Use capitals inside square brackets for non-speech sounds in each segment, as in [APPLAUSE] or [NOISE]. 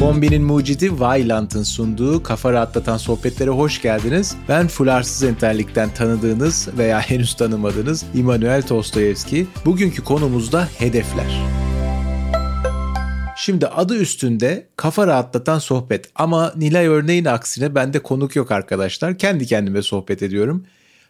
Kombinin mucidi Vailant'ın sunduğu kafa rahatlatan sohbetlere hoş geldiniz. Ben Fularsız Enterlik'ten tanıdığınız veya henüz tanımadığınız Immanuel Tostoyevski. Bugünkü konumuzda hedefler. Şimdi adı üstünde kafa rahatlatan sohbet ama Nilay örneğin aksine bende konuk yok arkadaşlar. Kendi kendime sohbet ediyorum.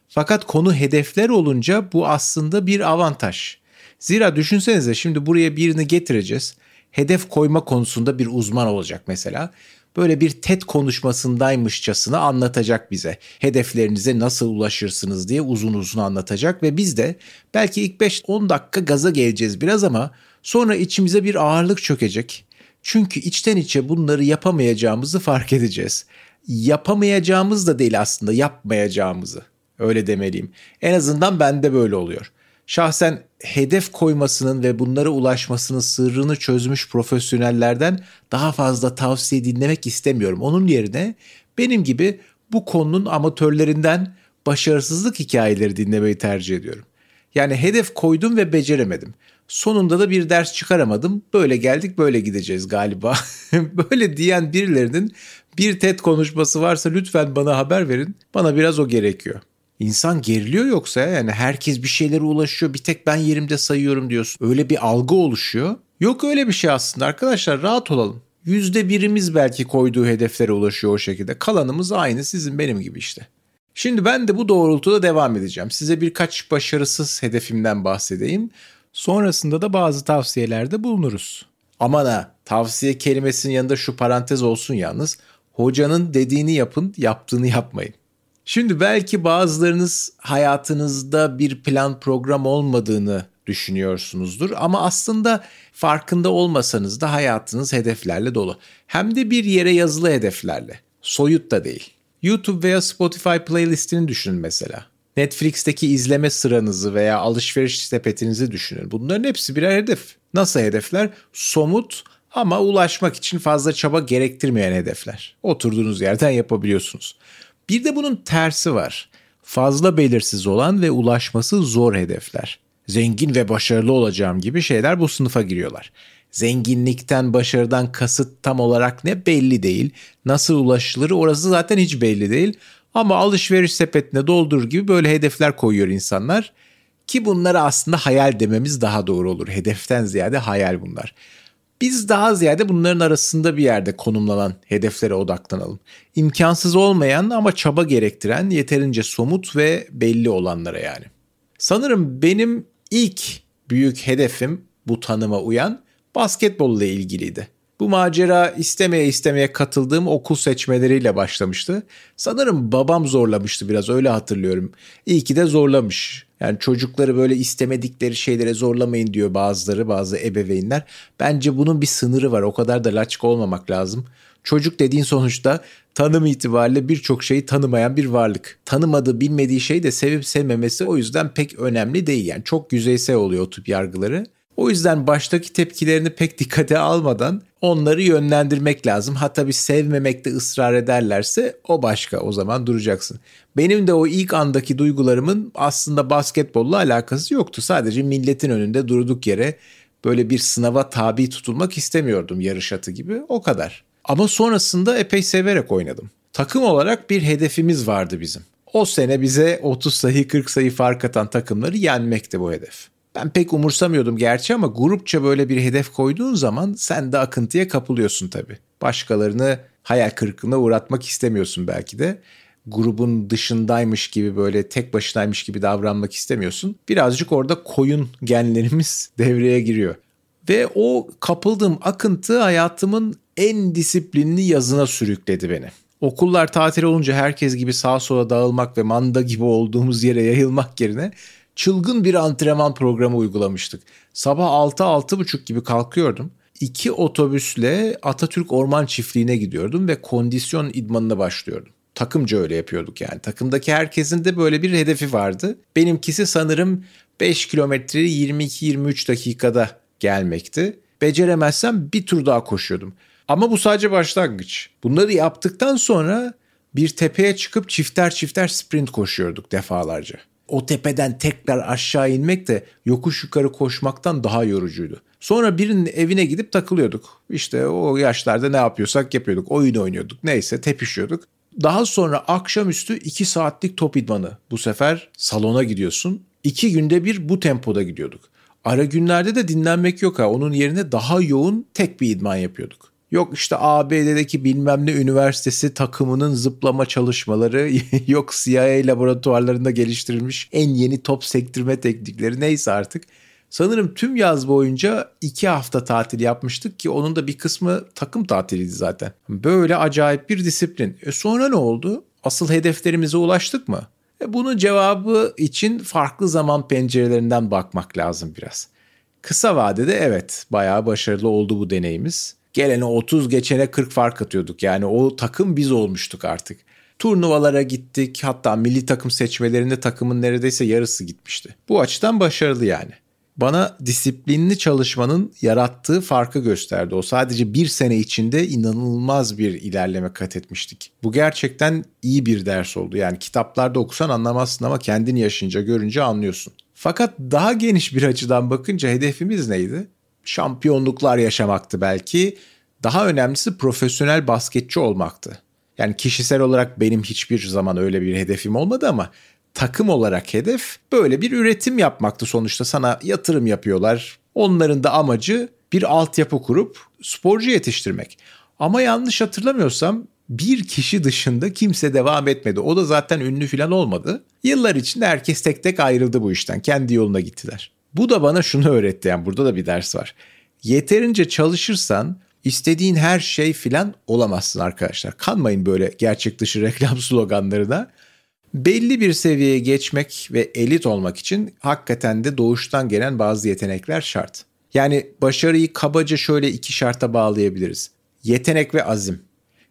Fakat konu hedefler olunca bu aslında bir avantaj. Zira düşünsenize şimdi buraya birini getireceğiz. Hedef koyma konusunda bir uzman olacak mesela. Böyle bir TED konuşmasındaymışçasına anlatacak bize. Hedeflerinize nasıl ulaşırsınız diye uzun uzun anlatacak ve biz de belki ilk 5-10 dakika gaza geleceğiz biraz ama sonra içimize bir ağırlık çökecek. Çünkü içten içe bunları yapamayacağımızı fark edeceğiz. Yapamayacağımız da değil aslında yapmayacağımızı. Öyle demeliyim. En azından bende böyle oluyor. Şahsen hedef koymasının ve bunlara ulaşmasının sırrını çözmüş profesyonellerden daha fazla tavsiye dinlemek istemiyorum. Onun yerine benim gibi bu konunun amatörlerinden başarısızlık hikayeleri dinlemeyi tercih ediyorum. Yani hedef koydum ve beceremedim. Sonunda da bir ders çıkaramadım. Böyle geldik böyle gideceğiz galiba. [LAUGHS] böyle diyen birilerinin bir TED konuşması varsa lütfen bana haber verin. Bana biraz o gerekiyor. İnsan geriliyor yoksa yani herkes bir şeylere ulaşıyor bir tek ben yerimde sayıyorum diyorsun. Öyle bir algı oluşuyor. Yok öyle bir şey aslında arkadaşlar rahat olalım. Yüzde birimiz belki koyduğu hedeflere ulaşıyor o şekilde. Kalanımız aynı sizin benim gibi işte. Şimdi ben de bu doğrultuda devam edeceğim. Size birkaç başarısız hedefimden bahsedeyim. Sonrasında da bazı tavsiyelerde bulunuruz. Aman ha tavsiye kelimesinin yanında şu parantez olsun yalnız. Hocanın dediğini yapın, yaptığını yapmayın. Şimdi belki bazılarınız hayatınızda bir plan program olmadığını düşünüyorsunuzdur ama aslında farkında olmasanız da hayatınız hedeflerle dolu. Hem de bir yere yazılı hedeflerle. Soyut da değil. YouTube veya Spotify playlistini düşünün mesela. Netflix'teki izleme sıranızı veya alışveriş sepetinizi düşünün. Bunların hepsi birer hedef. Nasıl hedefler? Somut ama ulaşmak için fazla çaba gerektirmeyen hedefler. Oturduğunuz yerden yapabiliyorsunuz. Bir de bunun tersi var. Fazla belirsiz olan ve ulaşması zor hedefler. Zengin ve başarılı olacağım gibi şeyler bu sınıfa giriyorlar. Zenginlikten, başarıdan kasıt tam olarak ne belli değil. Nasıl ulaşılır orası zaten hiç belli değil. Ama alışveriş sepetine doldur gibi böyle hedefler koyuyor insanlar. Ki bunları aslında hayal dememiz daha doğru olur. Hedeften ziyade hayal bunlar. Biz daha ziyade bunların arasında bir yerde konumlanan hedeflere odaklanalım. İmkansız olmayan ama çaba gerektiren yeterince somut ve belli olanlara yani. Sanırım benim ilk büyük hedefim bu tanıma uyan basketbolla ilgiliydi. Bu macera istemeye istemeye katıldığım okul seçmeleriyle başlamıştı. Sanırım babam zorlamıştı biraz öyle hatırlıyorum. İyi ki de zorlamış. Yani çocukları böyle istemedikleri şeylere zorlamayın diyor bazıları, bazı ebeveynler. Bence bunun bir sınırı var. O kadar da laçka olmamak lazım. Çocuk dediğin sonuçta tanım itibariyle birçok şeyi tanımayan bir varlık. Tanımadığı, bilmediği şeyi de sevip sevmemesi o yüzden pek önemli değil. Yani çok yüzeysel oluyor o tip yargıları. O yüzden baştaki tepkilerini pek dikkate almadan onları yönlendirmek lazım. Hatta bir sevmemekte ısrar ederlerse o başka o zaman duracaksın. Benim de o ilk andaki duygularımın aslında basketbolla alakası yoktu. Sadece milletin önünde durduk yere böyle bir sınava tabi tutulmak istemiyordum yarış atı gibi o kadar. Ama sonrasında epey severek oynadım. Takım olarak bir hedefimiz vardı bizim. O sene bize 30 sayı 40 sayı fark atan takımları yenmekti bu hedef. Ben pek umursamıyordum gerçi ama grupça böyle bir hedef koyduğun zaman sen de akıntıya kapılıyorsun tabii. Başkalarını hayal kırıklığına uğratmak istemiyorsun belki de. Grubun dışındaymış gibi böyle tek başınaymış gibi davranmak istemiyorsun. Birazcık orada koyun genlerimiz [LAUGHS] devreye giriyor. Ve o kapıldığım akıntı hayatımın en disiplinli yazına sürükledi beni. Okullar tatil olunca herkes gibi sağa sola dağılmak ve manda gibi olduğumuz yere yayılmak yerine çılgın bir antrenman programı uygulamıştık. Sabah 6-6.30 gibi kalkıyordum. İki otobüsle Atatürk Orman Çiftliği'ne gidiyordum ve kondisyon idmanına başlıyordum. Takımca öyle yapıyorduk yani. Takımdaki herkesin de böyle bir hedefi vardı. Benimkisi sanırım 5 kilometreyi 22-23 dakikada gelmekti. Beceremezsem bir tur daha koşuyordum. Ama bu sadece başlangıç. Bunları yaptıktan sonra bir tepeye çıkıp çifter çifter sprint koşuyorduk defalarca o tepeden tekrar aşağı inmek de yokuş yukarı koşmaktan daha yorucuydu. Sonra birinin evine gidip takılıyorduk. İşte o yaşlarda ne yapıyorsak yapıyorduk. Oyun oynuyorduk. Neyse tepişiyorduk. Daha sonra akşamüstü 2 saatlik top idmanı. Bu sefer salona gidiyorsun. 2 günde bir bu tempoda gidiyorduk. Ara günlerde de dinlenmek yok ha. Onun yerine daha yoğun tek bir idman yapıyorduk. Yok işte ABD'deki bilmem ne üniversitesi takımının zıplama çalışmaları, [LAUGHS] yok CIA laboratuvarlarında geliştirilmiş en yeni top sektirme teknikleri neyse artık. Sanırım tüm yaz boyunca iki hafta tatil yapmıştık ki onun da bir kısmı takım tatiliydi zaten. Böyle acayip bir disiplin. E sonra ne oldu? Asıl hedeflerimize ulaştık mı? E bunun cevabı için farklı zaman pencerelerinden bakmak lazım biraz. Kısa vadede evet bayağı başarılı oldu bu deneyimiz. Gelene 30 geçene 40 fark atıyorduk. Yani o takım biz olmuştuk artık. Turnuvalara gittik hatta milli takım seçmelerinde takımın neredeyse yarısı gitmişti. Bu açıdan başarılı yani bana disiplinli çalışmanın yarattığı farkı gösterdi. O sadece bir sene içinde inanılmaz bir ilerleme kat etmiştik. Bu gerçekten iyi bir ders oldu. Yani kitaplarda okusan anlamazsın ama kendini yaşayınca görünce anlıyorsun. Fakat daha geniş bir açıdan bakınca hedefimiz neydi? Şampiyonluklar yaşamaktı belki. Daha önemlisi profesyonel basketçi olmaktı. Yani kişisel olarak benim hiçbir zaman öyle bir hedefim olmadı ama takım olarak hedef böyle bir üretim yapmaktı sonuçta sana yatırım yapıyorlar. Onların da amacı bir altyapı kurup sporcu yetiştirmek. Ama yanlış hatırlamıyorsam bir kişi dışında kimse devam etmedi. O da zaten ünlü falan olmadı. Yıllar içinde herkes tek tek ayrıldı bu işten. Kendi yoluna gittiler. Bu da bana şunu öğretti yani burada da bir ders var. Yeterince çalışırsan istediğin her şey filan olamazsın arkadaşlar. Kanmayın böyle gerçek dışı [LAUGHS] reklam sloganlarına. Belli bir seviyeye geçmek ve elit olmak için hakikaten de doğuştan gelen bazı yetenekler şart. Yani başarıyı kabaca şöyle iki şarta bağlayabiliriz. Yetenek ve azim.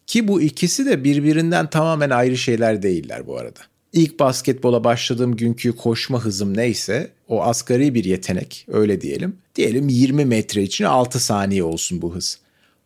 Ki bu ikisi de birbirinden tamamen ayrı şeyler değiller bu arada. İlk basketbola başladığım günkü koşma hızım neyse o asgari bir yetenek öyle diyelim. Diyelim 20 metre için 6 saniye olsun bu hız.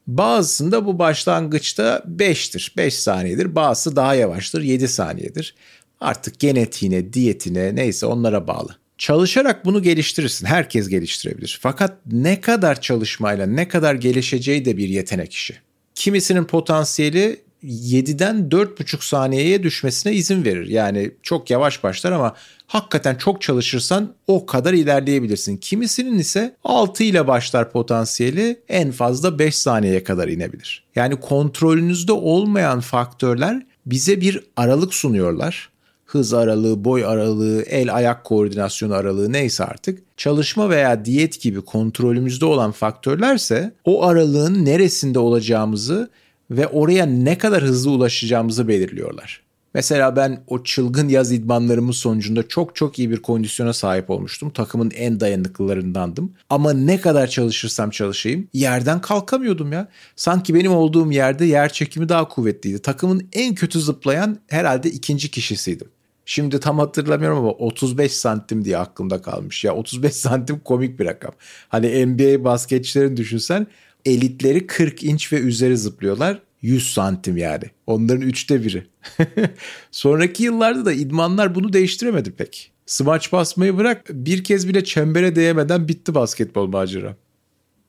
Bazısında bu başlangıçta 5'tir, 5 saniyedir. Bazısı daha yavaştır, 7 saniyedir. Artık genetiğine, diyetine neyse onlara bağlı. Çalışarak bunu geliştirirsin. Herkes geliştirebilir. Fakat ne kadar çalışmayla ne kadar gelişeceği de bir yetenek işi. Kimisinin potansiyeli 7'den 4,5 saniyeye düşmesine izin verir. Yani çok yavaş başlar ama hakikaten çok çalışırsan o kadar ilerleyebilirsin. Kimisinin ise 6 ile başlar potansiyeli en fazla 5 saniyeye kadar inebilir. Yani kontrolünüzde olmayan faktörler bize bir aralık sunuyorlar hız aralığı, boy aralığı, el ayak koordinasyonu aralığı neyse artık çalışma veya diyet gibi kontrolümüzde olan faktörlerse o aralığın neresinde olacağımızı ve oraya ne kadar hızlı ulaşacağımızı belirliyorlar. Mesela ben o çılgın yaz idmanlarımın sonucunda çok çok iyi bir kondisyona sahip olmuştum. Takımın en dayanıklılarındandım. Ama ne kadar çalışırsam çalışayım yerden kalkamıyordum ya. Sanki benim olduğum yerde yer çekimi daha kuvvetliydi. Takımın en kötü zıplayan herhalde ikinci kişisiydim. Şimdi tam hatırlamıyorum ama 35 santim diye aklımda kalmış. Ya 35 santim komik bir rakam. Hani NBA basketçilerin düşünsen elitleri 40 inç ve üzeri zıplıyorlar. 100 santim yani. Onların üçte biri. [LAUGHS] Sonraki yıllarda da idmanlar bunu değiştiremedi pek. Smaç basmayı bırak bir kez bile çembere değemeden bitti basketbol macera.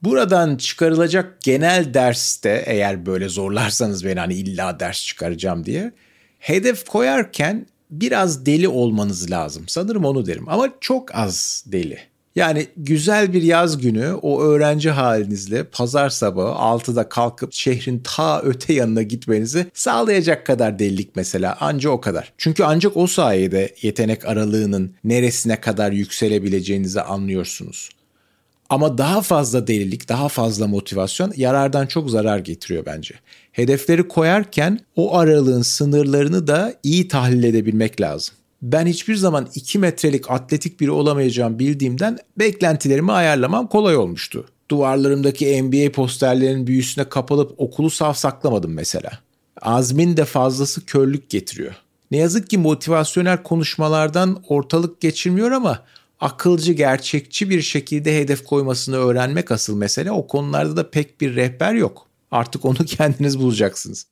Buradan çıkarılacak genel derste eğer böyle zorlarsanız beni hani illa ders çıkaracağım diye hedef koyarken biraz deli olmanız lazım. Sanırım onu derim ama çok az deli. Yani güzel bir yaz günü o öğrenci halinizle pazar sabahı 6'da kalkıp şehrin ta öte yanına gitmenizi sağlayacak kadar delilik mesela anca o kadar. Çünkü ancak o sayede yetenek aralığının neresine kadar yükselebileceğinizi anlıyorsunuz. Ama daha fazla delilik, daha fazla motivasyon yarardan çok zarar getiriyor bence. Hedefleri koyarken o aralığın sınırlarını da iyi tahlil edebilmek lazım. Ben hiçbir zaman 2 metrelik atletik biri olamayacağım bildiğimden beklentilerimi ayarlamam kolay olmuştu. Duvarlarımdaki NBA posterlerinin büyüsüne kapılıp okulu savsaklamadım mesela. Azmin de fazlası körlük getiriyor. Ne yazık ki motivasyonel konuşmalardan ortalık geçirmiyor ama akılcı, gerçekçi bir şekilde hedef koymasını öğrenmek asıl mesele. O konularda da pek bir rehber yok. Artık onu [LAUGHS] kendiniz bulacaksınız.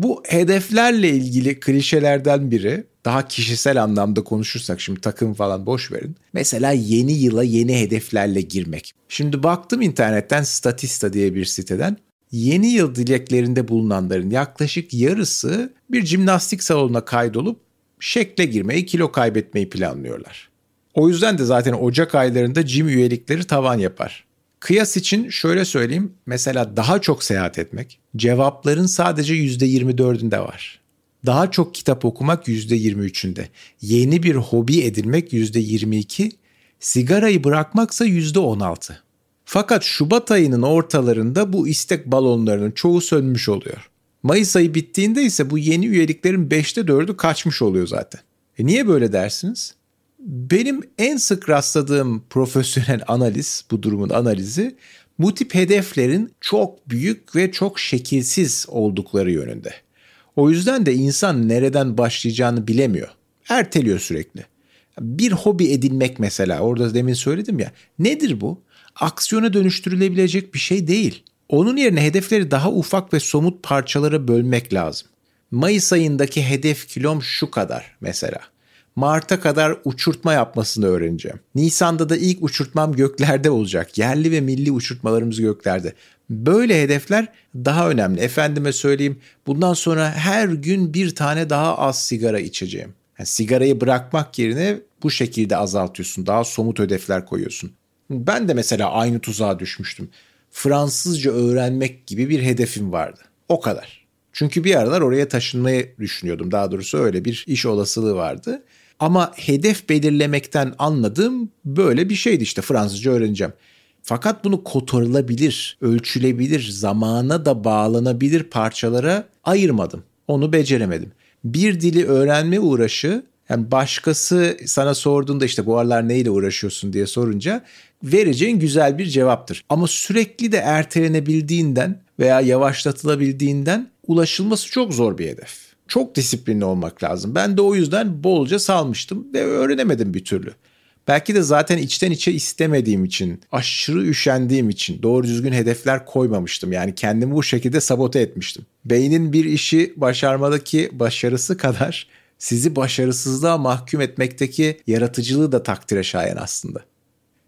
Bu hedeflerle ilgili klişelerden biri daha kişisel anlamda konuşursak şimdi takım falan boş verin. Mesela yeni yıla yeni hedeflerle girmek. Şimdi baktım internetten Statista diye bir siteden. Yeni yıl dileklerinde bulunanların yaklaşık yarısı bir jimnastik salonuna kaydolup şekle girmeyi, kilo kaybetmeyi planlıyorlar. O yüzden de zaten Ocak aylarında jim üyelikleri tavan yapar. Kıyas için şöyle söyleyeyim. Mesela daha çok seyahat etmek cevapların sadece %24'ünde var. Daha çok kitap okumak %23'ünde. Yeni bir hobi edinmek %22. Sigarayı bırakmaksa %16. Fakat Şubat ayının ortalarında bu istek balonlarının çoğu sönmüş oluyor. Mayıs ayı bittiğinde ise bu yeni üyeliklerin 5'te 4'ü kaçmış oluyor zaten. E niye böyle dersiniz? Benim en sık rastladığım profesyonel analiz, bu durumun analizi bu tip hedeflerin çok büyük ve çok şekilsiz oldukları yönünde. O yüzden de insan nereden başlayacağını bilemiyor. Erteliyor sürekli. Bir hobi edinmek mesela orada demin söyledim ya. Nedir bu? Aksiyona dönüştürülebilecek bir şey değil. Onun yerine hedefleri daha ufak ve somut parçalara bölmek lazım. Mayıs ayındaki hedef kilom şu kadar mesela. Mart'a kadar uçurtma yapmasını öğreneceğim. Nisan'da da ilk uçurtmam göklerde olacak. Yerli ve milli uçurtmalarımız göklerde. Böyle hedefler daha önemli. Efendime söyleyeyim bundan sonra her gün bir tane daha az sigara içeceğim. Yani sigarayı bırakmak yerine bu şekilde azaltıyorsun. Daha somut hedefler koyuyorsun. Ben de mesela aynı tuzağa düşmüştüm. Fransızca öğrenmek gibi bir hedefim vardı. O kadar. Çünkü bir aralar oraya taşınmayı düşünüyordum. Daha doğrusu öyle bir iş olasılığı vardı. Ama hedef belirlemekten anladığım böyle bir şeydi işte Fransızca öğreneceğim. Fakat bunu kotarılabilir, ölçülebilir, zamana da bağlanabilir parçalara ayırmadım. Onu beceremedim. Bir dili öğrenme uğraşı yani başkası sana sorduğunda işte bu aralar neyle uğraşıyorsun diye sorunca vereceğin güzel bir cevaptır. Ama sürekli de ertelenebildiğinden veya yavaşlatılabildiğinden ulaşılması çok zor bir hedef çok disiplinli olmak lazım. Ben de o yüzden bolca salmıştım ve öğrenemedim bir türlü. Belki de zaten içten içe istemediğim için, aşırı üşendiğim için doğru düzgün hedefler koymamıştım. Yani kendimi bu şekilde sabote etmiştim. Beynin bir işi başarmadaki başarısı kadar sizi başarısızlığa mahkum etmekteki yaratıcılığı da takdire şayan aslında.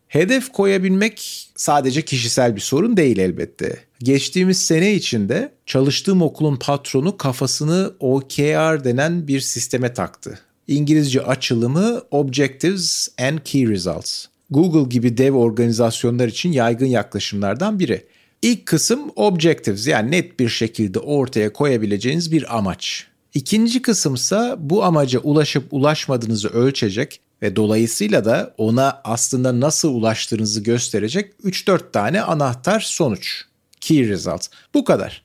Hedef koyabilmek sadece kişisel bir sorun değil elbette. Geçtiğimiz sene içinde çalıştığım okulun patronu kafasını OKR denen bir sisteme taktı. İngilizce açılımı Objectives and Key Results. Google gibi dev organizasyonlar için yaygın yaklaşımlardan biri. İlk kısım objectives yani net bir şekilde ortaya koyabileceğiniz bir amaç. İkinci kısımsa bu amaca ulaşıp ulaşmadığınızı ölçecek ve dolayısıyla da ona aslında nasıl ulaştığınızı gösterecek 3-4 tane anahtar sonuç. Key results. Bu kadar.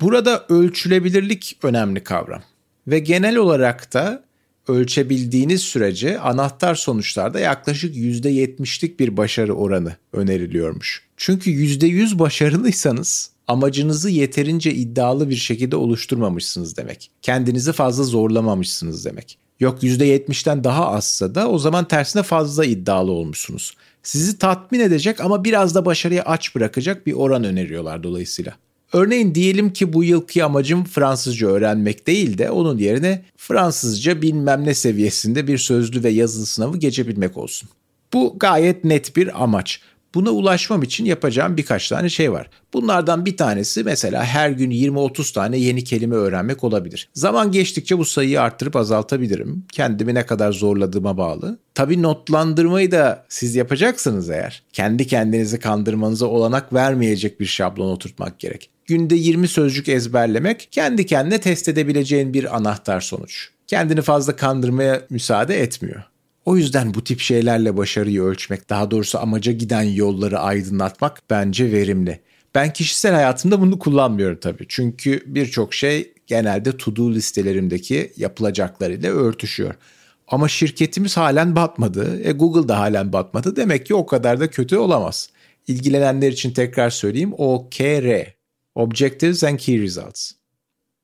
Burada ölçülebilirlik önemli kavram. Ve genel olarak da ölçebildiğiniz sürece anahtar sonuçlarda yaklaşık %70'lik bir başarı oranı öneriliyormuş. Çünkü %100 başarılıysanız amacınızı yeterince iddialı bir şekilde oluşturmamışsınız demek. Kendinizi fazla zorlamamışsınız demek. Yok %70'ten daha azsa da o zaman tersine fazla iddialı olmuşsunuz. Sizi tatmin edecek ama biraz da başarıya aç bırakacak bir oran öneriyorlar dolayısıyla. Örneğin diyelim ki bu yılki amacım Fransızca öğrenmek değil de onun yerine Fransızca bilmem ne seviyesinde bir sözlü ve yazılı sınavı geçebilmek olsun. Bu gayet net bir amaç. Buna ulaşmam için yapacağım birkaç tane şey var. Bunlardan bir tanesi mesela her gün 20-30 tane yeni kelime öğrenmek olabilir. Zaman geçtikçe bu sayıyı arttırıp azaltabilirim. Kendimi ne kadar zorladığıma bağlı. Tabii notlandırmayı da siz yapacaksınız eğer. Kendi kendinizi kandırmanıza olanak vermeyecek bir şablon oturtmak gerek. Günde 20 sözcük ezberlemek kendi kendine test edebileceğin bir anahtar sonuç. Kendini fazla kandırmaya müsaade etmiyor. O yüzden bu tip şeylerle başarıyı ölçmek, daha doğrusu amaca giden yolları aydınlatmak bence verimli. Ben kişisel hayatımda bunu kullanmıyorum tabii. Çünkü birçok şey genelde to-do listelerimdeki yapılacaklarıyla örtüşüyor. Ama şirketimiz halen batmadı. E Google da halen batmadı. Demek ki o kadar da kötü olamaz. İlgilenenler için tekrar söyleyeyim. OKR. Objectives and Key Results.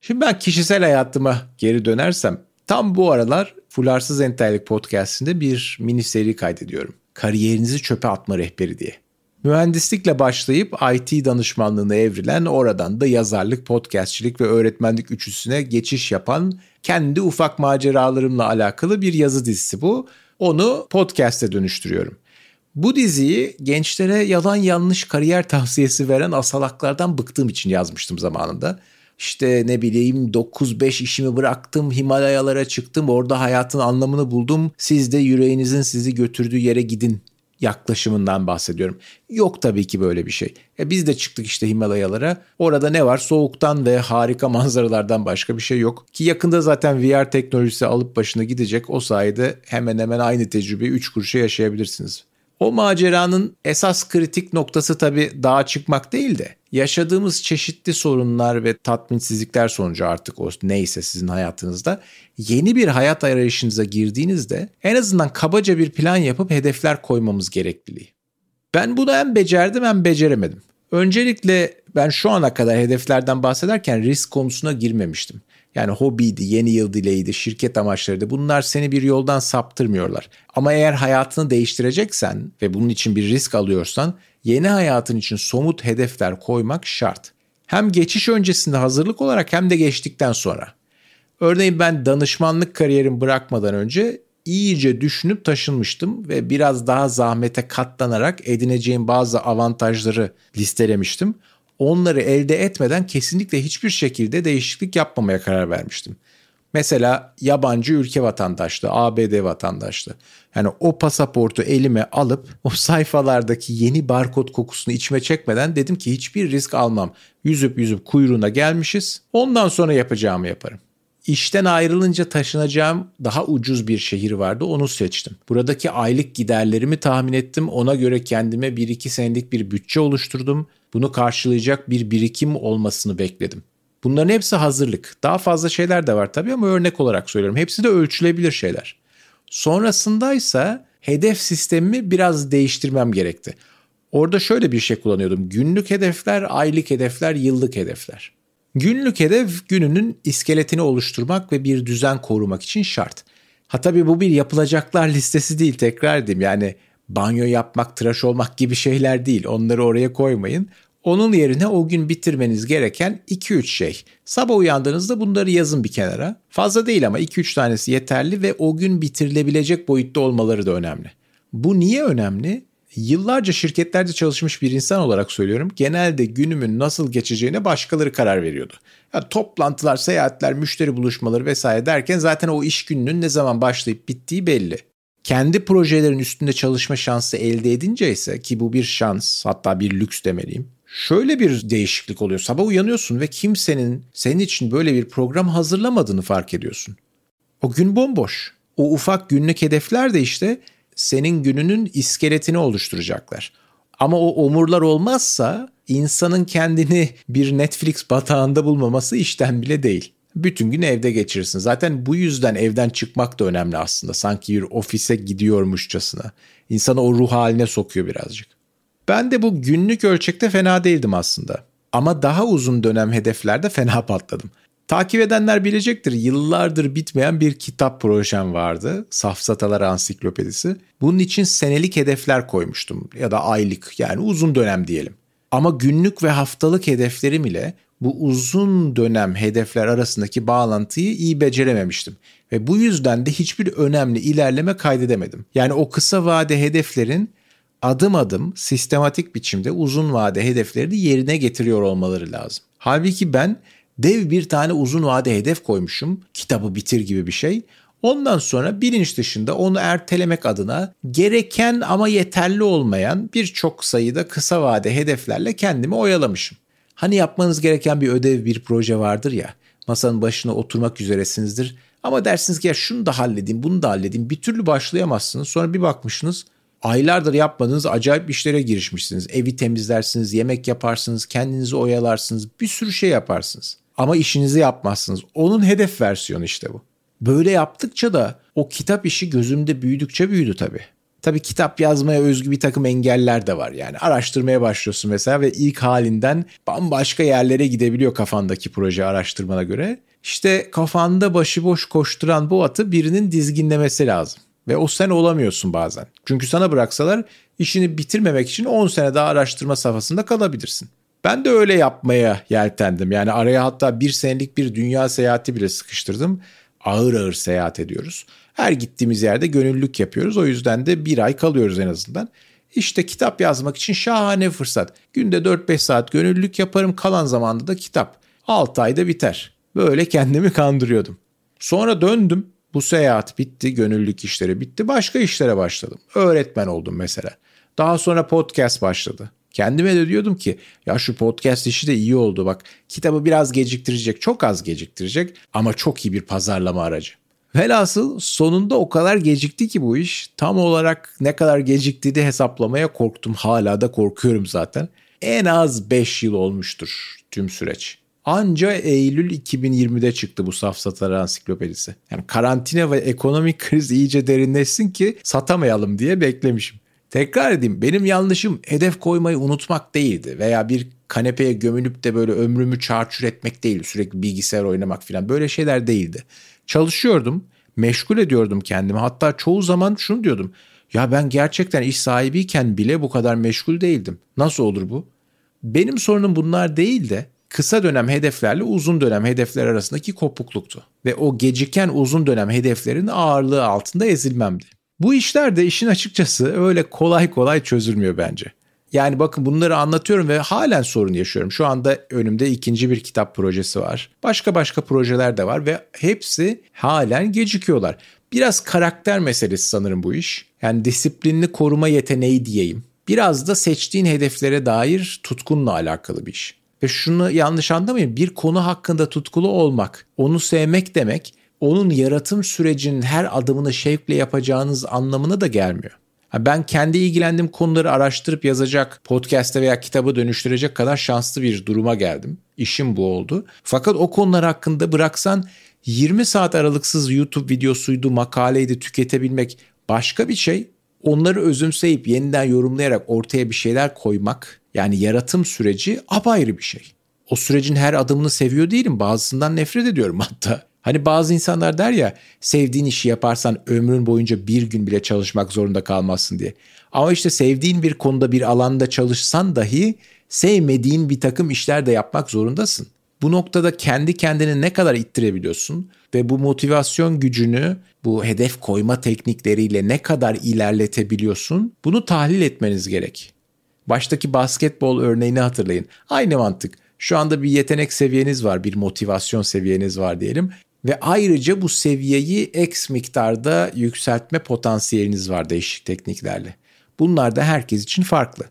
Şimdi ben kişisel hayatıma geri dönersem Tam bu aralar Fularsız Entellik podcastinde bir mini seri kaydediyorum. Kariyerinizi çöpe atma rehberi diye. Mühendislikle başlayıp IT danışmanlığına evrilen oradan da yazarlık, podcastçilik ve öğretmenlik üçüsüne geçiş yapan kendi ufak maceralarımla alakalı bir yazı dizisi bu. Onu podcast'e dönüştürüyorum. Bu diziyi gençlere yalan yanlış kariyer tavsiyesi veren asalaklardan bıktığım için yazmıştım zamanında. İşte ne bileyim 9-5 işimi bıraktım, Himalayalara çıktım, orada hayatın anlamını buldum. Siz de yüreğinizin sizi götürdüğü yere gidin yaklaşımından bahsediyorum. Yok tabii ki böyle bir şey. E biz de çıktık işte Himalayalara. Orada ne var? Soğuktan ve harika [LAUGHS] manzaralardan başka bir şey yok. Ki yakında zaten VR teknolojisi alıp başına gidecek. O sayede hemen hemen aynı tecrübeyi 3 kuruşa yaşayabilirsiniz. O maceranın esas kritik noktası tabii dağa çıkmak değil de yaşadığımız çeşitli sorunlar ve tatminsizlikler sonucu artık o neyse sizin hayatınızda yeni bir hayat arayışınıza girdiğinizde en azından kabaca bir plan yapıp hedefler koymamız gerekliliği. Ben bunu hem becerdim hem beceremedim. Öncelikle ben şu ana kadar hedeflerden bahsederken risk konusuna girmemiştim. Yani hobiydi, yeni yıl dileğiydi, şirket amaçlarıydı. Bunlar seni bir yoldan saptırmıyorlar. Ama eğer hayatını değiştireceksen ve bunun için bir risk alıyorsan yeni hayatın için somut hedefler koymak şart. Hem geçiş öncesinde hazırlık olarak hem de geçtikten sonra. Örneğin ben danışmanlık kariyerimi bırakmadan önce iyice düşünüp taşınmıştım ve biraz daha zahmete katlanarak edineceğim bazı avantajları listelemiştim onları elde etmeden kesinlikle hiçbir şekilde değişiklik yapmamaya karar vermiştim. Mesela yabancı ülke vatandaşlığı, ABD vatandaşlığı. Yani o pasaportu elime alıp o sayfalardaki yeni barkod kokusunu içime çekmeden dedim ki hiçbir risk almam. Yüzüp yüzüp kuyruğuna gelmişiz. Ondan sonra yapacağımı yaparım. İşten ayrılınca taşınacağım daha ucuz bir şehir vardı onu seçtim. Buradaki aylık giderlerimi tahmin ettim. Ona göre kendime 1-2 senelik bir bütçe oluşturdum. Bunu karşılayacak bir birikim olmasını bekledim. Bunların hepsi hazırlık. Daha fazla şeyler de var tabii ama örnek olarak söylüyorum. Hepsi de ölçülebilir şeyler. Sonrasında ise hedef sistemimi biraz değiştirmem gerekti. Orada şöyle bir şey kullanıyordum. Günlük hedefler, aylık hedefler, yıllık hedefler. Günlük hedef gününün iskeletini oluşturmak ve bir düzen korumak için şart. Ha tabii bu bir yapılacaklar listesi değil tekrar edeyim. Yani banyo yapmak, tıraş olmak gibi şeyler değil. Onları oraya koymayın. Onun yerine o gün bitirmeniz gereken 2-3 şey. Sabah uyandığınızda bunları yazın bir kenara. Fazla değil ama 2-3 tanesi yeterli ve o gün bitirilebilecek boyutta olmaları da önemli. Bu niye önemli? Yıllarca şirketlerde çalışmış bir insan olarak söylüyorum. Genelde günümün nasıl geçeceğine başkaları karar veriyordu. Yani toplantılar, seyahatler, müşteri buluşmaları vesaire derken zaten o iş gününün ne zaman başlayıp bittiği belli. Kendi projelerin üstünde çalışma şansı elde edince ise ki bu bir şans hatta bir lüks demeliyim. Şöyle bir değişiklik oluyor. Sabah uyanıyorsun ve kimsenin senin için böyle bir program hazırlamadığını fark ediyorsun. O gün bomboş. O ufak günlük hedefler de işte senin gününün iskeletini oluşturacaklar. Ama o omurlar olmazsa insanın kendini bir Netflix batağında bulmaması işten bile değil. Bütün gün evde geçirirsin. Zaten bu yüzden evden çıkmak da önemli aslında. Sanki bir ofise gidiyormuşçasına. İnsanı o ruh haline sokuyor birazcık. Ben de bu günlük ölçekte fena değildim aslında. Ama daha uzun dönem hedeflerde fena patladım. Takip edenler bilecektir yıllardır bitmeyen bir kitap projem vardı. Safsatalar Ansiklopedisi. Bunun için senelik hedefler koymuştum ya da aylık yani uzun dönem diyelim. Ama günlük ve haftalık hedeflerim ile bu uzun dönem hedefler arasındaki bağlantıyı iyi becerememiştim. Ve bu yüzden de hiçbir önemli ilerleme kaydedemedim. Yani o kısa vade hedeflerin adım adım sistematik biçimde uzun vade hedeflerini yerine getiriyor olmaları lazım. Halbuki ben dev bir tane uzun vade hedef koymuşum. Kitabı bitir gibi bir şey. Ondan sonra bilinç dışında onu ertelemek adına gereken ama yeterli olmayan birçok sayıda kısa vade hedeflerle kendimi oyalamışım. Hani yapmanız gereken bir ödev, bir proje vardır ya. Masanın başına oturmak üzeresinizdir. Ama dersiniz ki ya şunu da halledeyim, bunu da halledeyim. Bir türlü başlayamazsınız. Sonra bir bakmışsınız aylardır yapmadığınız acayip işlere girişmişsiniz. Evi temizlersiniz, yemek yaparsınız, kendinizi oyalarsınız, bir sürü şey yaparsınız. Ama işinizi yapmazsınız. Onun hedef versiyonu işte bu. Böyle yaptıkça da o kitap işi gözümde büyüdükçe büyüdü tabii. Tabii kitap yazmaya özgü bir takım engeller de var yani. Araştırmaya başlıyorsun mesela ve ilk halinden bambaşka yerlere gidebiliyor kafandaki proje araştırmana göre. İşte kafanda başıboş koşturan bu atı birinin dizginlemesi lazım. Ve o sen olamıyorsun bazen. Çünkü sana bıraksalar işini bitirmemek için 10 sene daha araştırma safhasında kalabilirsin. Ben de öyle yapmaya yeltendim. Yani araya hatta bir senelik bir dünya seyahati bile sıkıştırdım. Ağır ağır seyahat ediyoruz. Her gittiğimiz yerde gönüllülük yapıyoruz. O yüzden de bir ay kalıyoruz en azından. İşte kitap yazmak için şahane fırsat. Günde 4-5 saat gönüllülük yaparım. Kalan zamanda da kitap. 6 ayda biter. Böyle kendimi kandırıyordum. Sonra döndüm. Bu seyahat bitti, gönüllülük işleri bitti. Başka işlere başladım. Öğretmen oldum mesela. Daha sonra podcast başladı. Kendime de diyordum ki ya şu podcast işi de iyi oldu bak. Kitabı biraz geciktirecek, çok az geciktirecek ama çok iyi bir pazarlama aracı. Velhasıl sonunda o kadar gecikti ki bu iş. Tam olarak ne kadar geciktiğini hesaplamaya korktum. Hala da korkuyorum zaten. En az 5 yıl olmuştur tüm süreç. Anca Eylül 2020'de çıktı bu safsatalar ansiklopedisi. Yani karantina ve ekonomik kriz iyice derinleşsin ki satamayalım diye beklemişim. Tekrar edeyim benim yanlışım hedef koymayı unutmak değildi veya bir kanepeye gömülüp de böyle ömrümü çarçur etmek değil sürekli bilgisayar oynamak falan böyle şeyler değildi. Çalışıyordum, meşgul ediyordum kendimi. Hatta çoğu zaman şunu diyordum. Ya ben gerçekten iş sahibiyken bile bu kadar meşgul değildim. Nasıl olur bu? Benim sorunum bunlar değil de kısa dönem hedeflerle uzun dönem hedefler arasındaki kopukluktu. Ve o geciken uzun dönem hedeflerin ağırlığı altında ezilmemdi. Bu işler de işin açıkçası öyle kolay kolay çözülmüyor bence. Yani bakın bunları anlatıyorum ve halen sorun yaşıyorum. Şu anda önümde ikinci bir kitap projesi var. Başka başka projeler de var ve hepsi halen gecikiyorlar. Biraz karakter meselesi sanırım bu iş. Yani disiplinli koruma yeteneği diyeyim. Biraz da seçtiğin hedeflere dair tutkunla alakalı bir iş. Ve şunu yanlış anlamayın bir konu hakkında tutkulu olmak, onu sevmek demek onun yaratım sürecinin her adımını şevkle yapacağınız anlamına da gelmiyor. Ben kendi ilgilendiğim konuları araştırıp yazacak, podcast'e veya kitabı dönüştürecek kadar şanslı bir duruma geldim. İşim bu oldu. Fakat o konular hakkında bıraksan 20 saat aralıksız YouTube videosuydu, makaleydi tüketebilmek başka bir şey. Onları özümseyip yeniden yorumlayarak ortaya bir şeyler koymak yani yaratım süreci apayrı bir şey. O sürecin her adımını seviyor değilim. Bazısından nefret ediyorum [LAUGHS] hatta. Hani bazı insanlar der ya sevdiğin işi yaparsan ömrün boyunca bir gün bile çalışmak zorunda kalmazsın diye. Ama işte sevdiğin bir konuda bir alanda çalışsan dahi sevmediğin bir takım işler de yapmak zorundasın. Bu noktada kendi kendini ne kadar ittirebiliyorsun ve bu motivasyon gücünü bu hedef koyma teknikleriyle ne kadar ilerletebiliyorsun bunu tahlil etmeniz gerek. Baştaki basketbol örneğini hatırlayın. Aynı mantık. Şu anda bir yetenek seviyeniz var, bir motivasyon seviyeniz var diyelim ve ayrıca bu seviyeyi X miktarda yükseltme potansiyeliniz var değişik tekniklerle. Bunlar da herkes için farklı.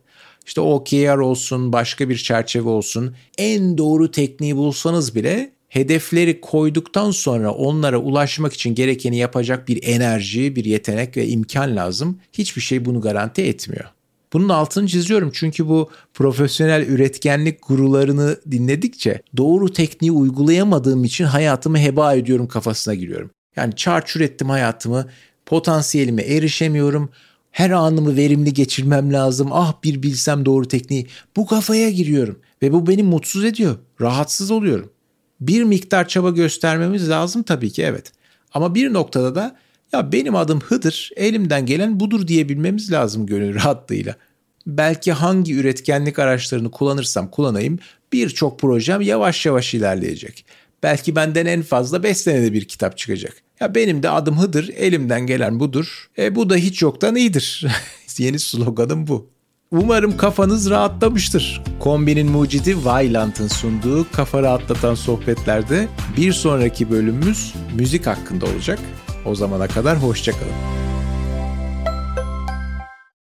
İşte OKR olsun, başka bir çerçeve olsun, en doğru tekniği bulsanız bile hedefleri koyduktan sonra onlara ulaşmak için gerekeni yapacak bir enerji, bir yetenek ve imkan lazım. Hiçbir şey bunu garanti etmiyor. Bunun altını çiziyorum çünkü bu profesyonel üretkenlik gurularını dinledikçe doğru tekniği uygulayamadığım için hayatımı heba ediyorum kafasına giriyorum. Yani çarçur ettim hayatımı, potansiyelime erişemiyorum, her anımı verimli geçirmem lazım. Ah bir bilsem doğru tekniği. Bu kafaya giriyorum ve bu beni mutsuz ediyor. Rahatsız oluyorum. Bir miktar çaba göstermemiz lazım tabii ki evet. Ama bir noktada da ya benim adım Hıdır, elimden gelen budur diyebilmemiz lazım gönül rahatlığıyla. Belki hangi üretkenlik araçlarını kullanırsam kullanayım birçok projem yavaş yavaş ilerleyecek. Belki benden en fazla 5 senede bir kitap çıkacak. Ya benim de adım Hıdır, elimden gelen budur. E bu da hiç yoktan iyidir. [LAUGHS] Yeni sloganım bu. Umarım kafanız rahatlamıştır. Kombinin mucidi Vailant'ın sunduğu kafa rahatlatan sohbetlerde bir sonraki bölümümüz müzik hakkında olacak. O zamana kadar hoşçakalın.